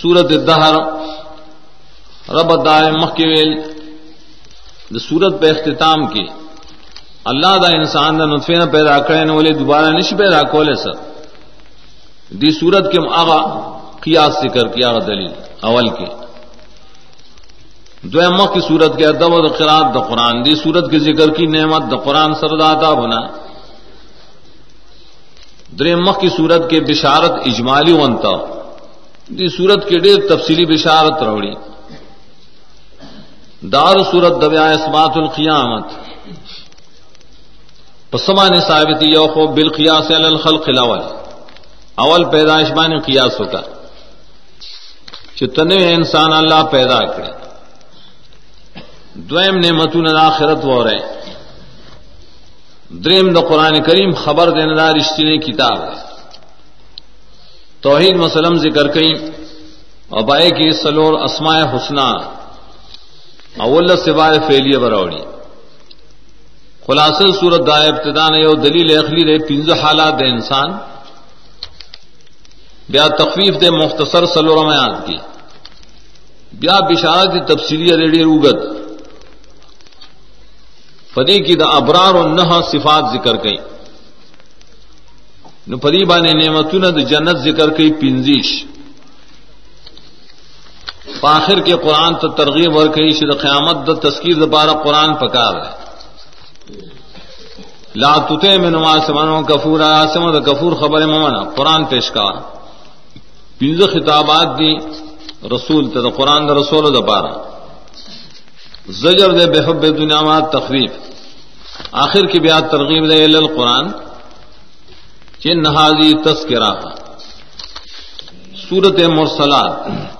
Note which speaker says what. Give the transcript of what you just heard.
Speaker 1: سورت دہر رب دائے مخویل دا سورت پہ اختتام کی۔ اللہ دا انسان دا نطفے نہ پیدا کرے نہ بولے دوبارہ نش پیدا کولے سر دی سورت کے آغا قیاس ذکر کیا آغا دلیل اول کے دو اما کی صورت کے ادب و قرآن دا قرآن۔ دی صورت کے ذکر کی نعمت دا قرآن سرداتا بنا درمخ کی صورت کے بشارت اجمالی ونتا۔ دی صورت کے ڈیر تفصیلی بشارت روڑی۔ دار صورت دبیا اسمات القیامت۔ پسمان ثابتی یوخو بالقیاس علی الخلق الاول۔ اول پیدائش بان قیاس ہوتا۔ چتنے انسان اللہ پیدا کرے۔ دویم نعمتون الاخرت و رہے۔ دریم دا قرآن کریم خبر دینے دا رشتی نے کتاب ہے۔ توحید مسلم ذکر کئی اور بائے کی سلور اسماء حسنہ۔ اول سوائے فیلیہ بروڑی خلاصل صورت دا ابتدا نے یو دلیل اخلی دے پنج حالات دے انسان۔ بیا تخفیف دے مختصر سلور میات کی۔ بیا بشارت تفصیلی ریڈی روگت فدی کی دا ابرار و نہ صفات ذکر کئی نو پدی بانے نعمتون دا جنت ذکر کئی پنزیش. پاخر کے قرآن تو ترغیب ور کئی شد قیامت دا تذکیر دا بارہ قرآن پکار ہے لا تتے میں نماز سمانو کفور آیا سم کفور خبر ممنا قرآن پیش کا پنز خطابات دی رسول تا دا قرآن دا رسول دا بارہ زجر دے بحب دنیا ما تخریف آخر کی بیات ترغیب دے القرآن چن نہازی تذکرہ سورت مرسلات۔